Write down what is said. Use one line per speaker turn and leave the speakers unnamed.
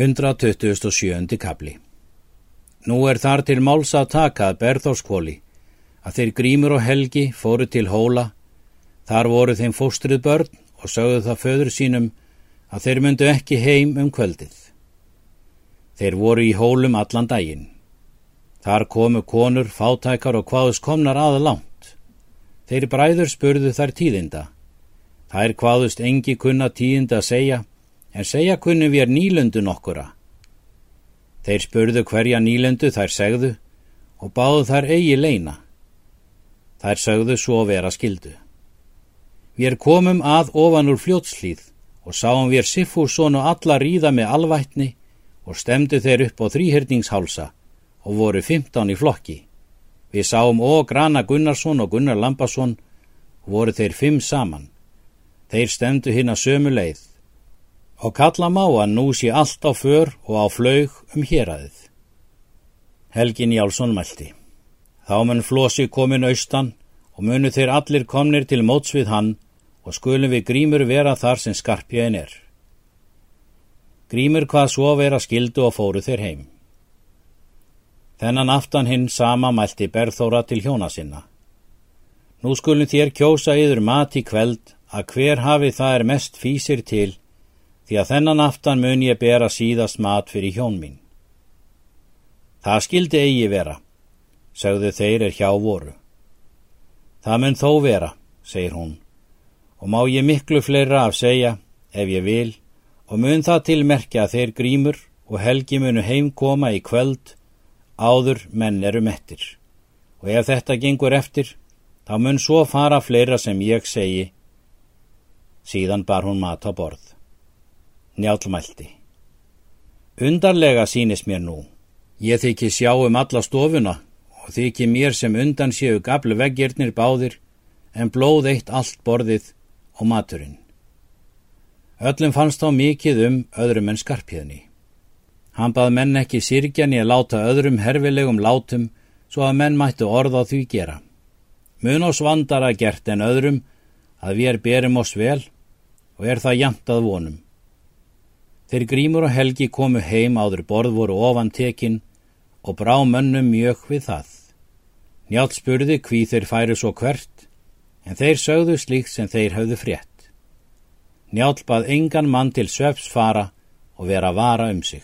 127. kapli Nú er þar til máls að taka að berðórskvóli að þeir grímur og helgi fóru til hóla, þar voru þeim fóstrið börn og sögðu það föður sínum að þeir myndu ekki heim um kvöldið. Þeir voru í hólum allan daginn. Þar komu konur, fátækar og hvaðus komnar aða langt. Þeir bræður spurðu þær tíðinda. Þær hvaðust engi kunna tíðinda að segja en segja kunni við er nýlundu nokkura. Þeir spurðu hverja nýlundu þær segðu og báðu þær eigi leina. Þær sögðu svo vera skildu. Við komum að ofan úr fljótslýð og sáum við Siffússon og alla ríða með alvætni og stemdu þeir upp á þrýhyrningshálsa og voru 15 í flokki. Við sáum ó Grana Gunnarsson og Gunnar Lampasson og voru þeir fimm saman. Þeir stemdu hinn að sömu leið og kalla má að nú sé allt á för og á flaug um héræðið. Helgin Jálsson mælti. Þá mun Flósi komin austan og munu þeir allir komnir til móts við hann og skulum við grímur vera þar sem skarpjaðin er. Grímur hvað svo vera skildu og fóru þeir heim. Þennan aftan hinn sama mælti Berðóra til hjóna sinna. Nú skulum þér kjósa yður mat í kveld að hver hafi það er mest físir til því að þennan aftan mun ég bera síðast mat fyrir hjón mín. Það skildi eigi vera, sögðu þeir er hjá voru. Það mun þó vera, segir hún, og má ég miklu fleira af segja, ef ég vil, og mun það tilmerkja að þeir grímur og helgi munu heimkoma í kvöld, áður menn eru mettir. Og ef þetta gengur eftir, þá mun svo fara fleira sem ég segi, síðan bar hún mat á borð. Njálmælti. Undarlega sínist mér nú. Ég þykki sjá um alla stofuna og þykki mér sem undan séu gablu veggirnir báðir en blóð eitt allt borðið og maturinn. Öllum fannst þá mikið um öðrum en skarpjöðni. Hann bað menn ekki sirkjani að láta öðrum herfilegum látum svo að menn mættu orða því gera. Mun oss vandara gert en öðrum að við er berum oss vel og er það jamt að vonum. Þeir grímur og helgi komu heim áður borð voru ofan tekin og brá mönnum mjög við það. Njátt spurði hví þeir færu svo hvert, en þeir sögðu slíkt sem þeir höfðu frétt. Njátt bað engan mann til svefs fara og vera vara um sig.